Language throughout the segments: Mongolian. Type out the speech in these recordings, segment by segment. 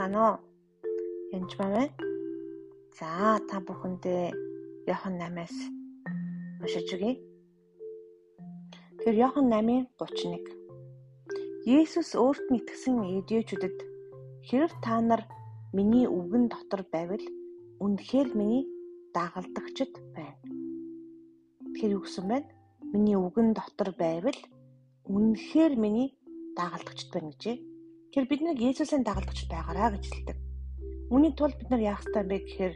Сайн уу? Янж байна. За та бүхэндээ Иохан 8-аас уншиж өгье. Тэр Иохан 8:31. Есүс өөрт нь итгэсэн эдээчүүдэд хэрв та нар миний үгэн дотор байвал үнэхээр миний дагалдагчд байна. Тэр гэсэн бэ? Миний үгэн дотор байвал үнэхээр миний дагалдагчд байна гэжээ. Тэр бид нэг Есүсийн дагалдагч байгаараа гэж хэлдэг. Үүний тулд бид нар яах ёстой бэ гэхээр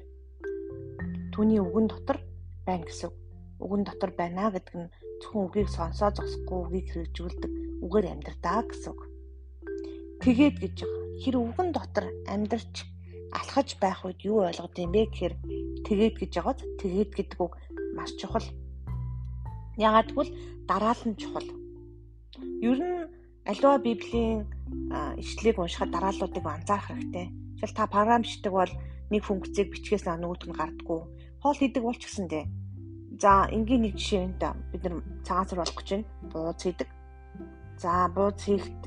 түүний үгэн дотор байна гэсэн. Үгэн дотор байна гэдэг нь зөвхөн үгийг сонсоо зогсохгүй үгийг хэрэгжүүлдэг үгээр амьдрдаа гэсэн. Тэгээд гэж. Хэр үгэн дотор амьдрч алхаж байх үед юу ойлгод юм бэ гэхээр тэгээд гэж байгааз тэгээд гэдэг үг маш чухал. Ягаад гэвэл дараал нь чухал. Ер нь аливаа библийн ишлэгийг уншихад дарааллуудыг анзаарах хэрэгтэй. Жишээл та програм бичдэг бол нэг функцийг бичгээс нөгөөд нь гардггүй. Хоол хийдэг бол ч гэсэндээ. За энгийн нэг жишээ энэ бид нар цагаан сар болох гэж байна. Бууз хийдэг. За бууз хийхэд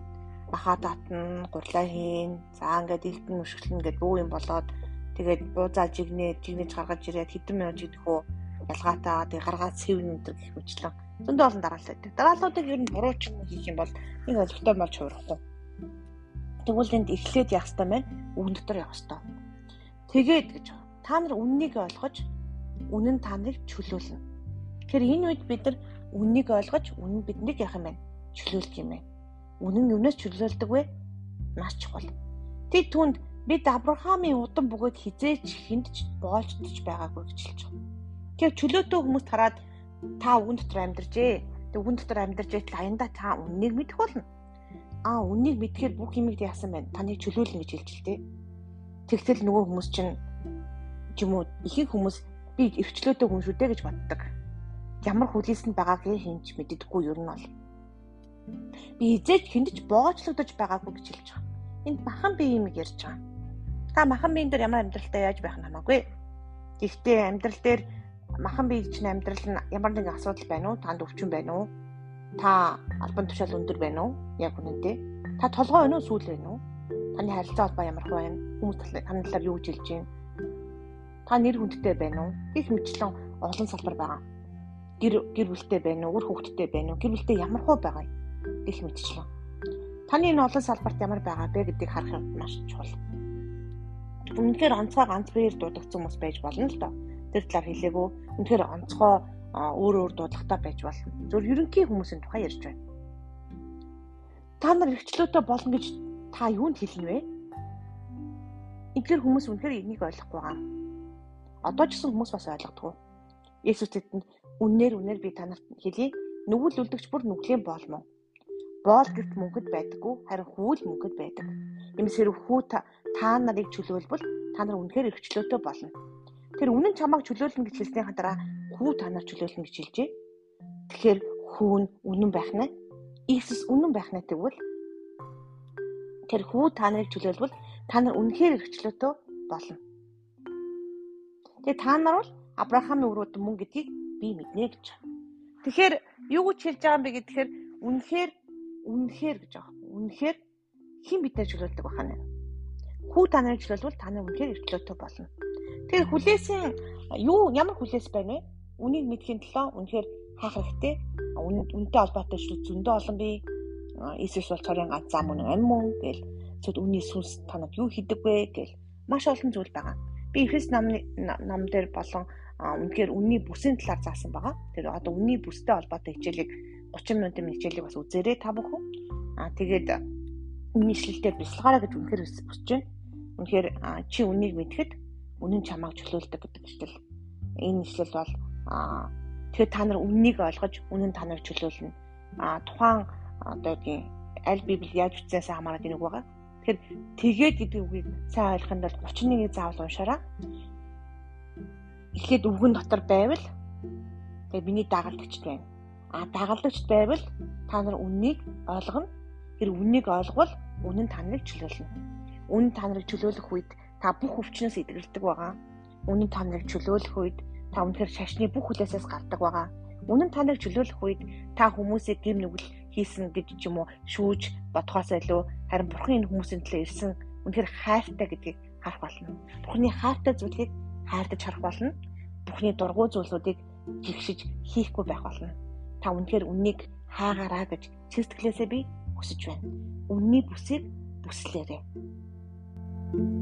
баха татна, гурлаа хийн. За ингээд илтэн мөшгөлнө гэдэг бүх юм болоод тэгээд буузаа жигнээ, жигнэж гаргаж ирээд хэдэн минут жигдэх үү ялгаатай тэг гаргаад сэвнэ энэ гэх мэтлэн зөндөө олон дараалал байдаг. Дарааллуудыг ер нь буруу ч юм хийх юм бол нэг олигтой болж хуурахгүй. Тэгвэл энд эхлээд яах ёстой мэн үгэн дотор явах ёстой. Тэгээд гэж та нар үннийг ойлгож үнэн та нарыг чөлөөлнө. Тэгэхээр энэ үед бид нар үннийг ойлгож үнэн биднийг яах юм бэ? Чөлөөлөх юм байна. Үнэн юунаас чөлөөлдөг вэ? Маш чухал. Тэд түнд бид Авраамийн удам бөгөөд хизээч хүнд ч боолждож байгаагүй гэж хэлж байгаа. Тэгэхээр чөлөөтэй хүмүүст хараад та үгэн дотор амьдарчээ. Тэг үгэн дотор амьдарч байтал аяндаа та үннийг мэдэх болно. Аа үннийг мэдхээр бүх юмыг яасан байна. Таныг чөлөөлнө гэж хэлж л тээ. Тэгтэл нөгөө хүмүүс чинь юм уу ихэнх хүмүүс би өвчлөөтэй хүн шүү дээ гэж боддог. Ямар хүлээсэнд байгааг хинч мэддэггүй юу нь бол. Би эзэж хиндэж боогчлогдож байгаагүй гэж хэлж байгаа. Энд махан бие юм ярьж байгаа. Та махан биен дээр ямар амьдралтай яаж байх нь хамаагүй. Гэхдээ амьдрал дээр махан биеч амьдрал нь ямар нэгэн асуудал байна уу? Танд өвчин байна уу? Та албан тушаал өндөр байна уу? Яг үнэндээ. Та толгой байна уу? Сүүл байна уу? Таны харилцаа холбоо ямар байна? Хүмүүс таны талаар юу хэлж байна? Та нэр хүндтэй байна уу? Гэх мэтлэн олон салбар байгаа. Гэр гэр бүлтэй байна уу? Үр хөвгттэй байна уу? Гэр бүлтэй ямар хөө байгаа юм? Гэх мэтчлэн. Таны энэ олон салбарт ямар байгаа бэ гэдгийг харах маш чухал. Үнэхээр онцгой ганц биеэр дуудагдсан хүмүүс байж болно л доо тэр талаар хэлээгөө үнэхээр онцгой өөр өөр дуудлагатай байж болно. Зөв ерөнхий хүмүүсийн тухай ярьж байна. Та нар эрхчлөөтэй болно гэж та юунд хэлнэ вэ? Эдгээр хүмүүс үнэхээр энийг ойлгохгүй байгаа. Одоо ч гэсэн хүмүүс бас ойлгодгоо. Есүс тэдэнд үннээр үнээр би танарт хэлье. Нүгэл үлдэгч бүр нүглийн боолмоо. Боол гэвч мөнгөд байдаггүй харин хүүл мөнгөд байдаг. Хэрэг хүү та нарыг чөлөөлбөл та нар үнэхээр эрхчлөөтэй болно. Тэр үнэн чамайг чөлөөлнө гэж хэлснийхаа дараа хүү та нар чөлөөлнө гэж хэлжээ. Тэгэхээр хүүн үнэн байх нь Иесус үнэн байх нь тэгвэл тэр хүү та нарыг чөлөөлвөл та нар үнэхээр өргөчлөөтөө болно. Тэгээ та нар бол Авраамийн өрөөд мөн гэдгийг би мэднэ гэж. Тэгэхээр юу гэж хэлж байгаа юм бэ гэхээр үнэхээр үнэхээр гэж байгаа. Үнэхээр хэн бидээр чөлөөлдөг бахана. Хүү та нарыг чөлөөлвөл та нар үнэхээр өргөчлөөтөө болно. Тэгэхээр хүлээсэн юу ямар хүлээс байна вэ? Үнийг мэдхийн төлөө үнэхээр хаах хэрэгтэй. Үнтэй холбоотой шүү зөндөө олон бий. Иесус бол цорын ганц зам үнэн амь мөн гэл зөв үнний сүнс танад юу хийдэг вэ гэл маш олон зүйл байгаа. Би Эфес намны нам дээр болон үнэхээр үнний бүсийн талаар заасан байгаа. Тэр одоо үнний бүстэй холбоотой хичээлийг 30 минутын хичээлийг бас үзээрэй та бүхэн. Аа тэгээд үнний ишлэлээр бясалгаараа гэж үнэхээр хүсэж байна. Үнэхээр чи үннийг мэдхэд үнэн чамааг чөлөөлдөг гэдэг ишлэл. Энэ ишлэл бол тэгэхээр та нар үннийг ойлгож үнэн та нарыг чөлөөлнө. Аа тухайн одоо үгийн аль библи яаж үтсээс хамаарат энийг байгаа. Тэгэхээр тэгээд гэдэг үгийг сайн ойлгохын тулд 31-ийг заавал уншаарай. Эхлээд үгэн дотор байвал тэгээ миний дагалдагчд байна. А дагалдагчд байвал та нар үннийг ойлгоно. Тэр үннийг олгвол үнэн та нарыг чөлөөлнө. Үнэн та нарыг чөлөөлөх үед та бүх өвчнөөс эдгэлдэг байгаа. Үнэн та нарыг чөлөөлөх үед та үнэхээр шашны бүх хүлээсээс гардаг байгаа. Үнэн та нарыг чөлөөлөх үед та хүмүүсээ гэм нүгэл хийсэн гэж ч юм уу шүүж бодхоос илүү харин бурхан энэ хүмүүсийн төлөө ирсэн үнэхээр хайртай гэдгийг харах болно. Бурхны хайртай зүйлийг хайрдаж харах болно. Бурхны дургуй зүйлсүүдийг жигшиж хийхгүй байх болно. Та үнэхээр үннийг хаагаараа гэж сэтгэлээсээ би хүсэж байна. Үнний бүсийг бүслээрэй. Thank you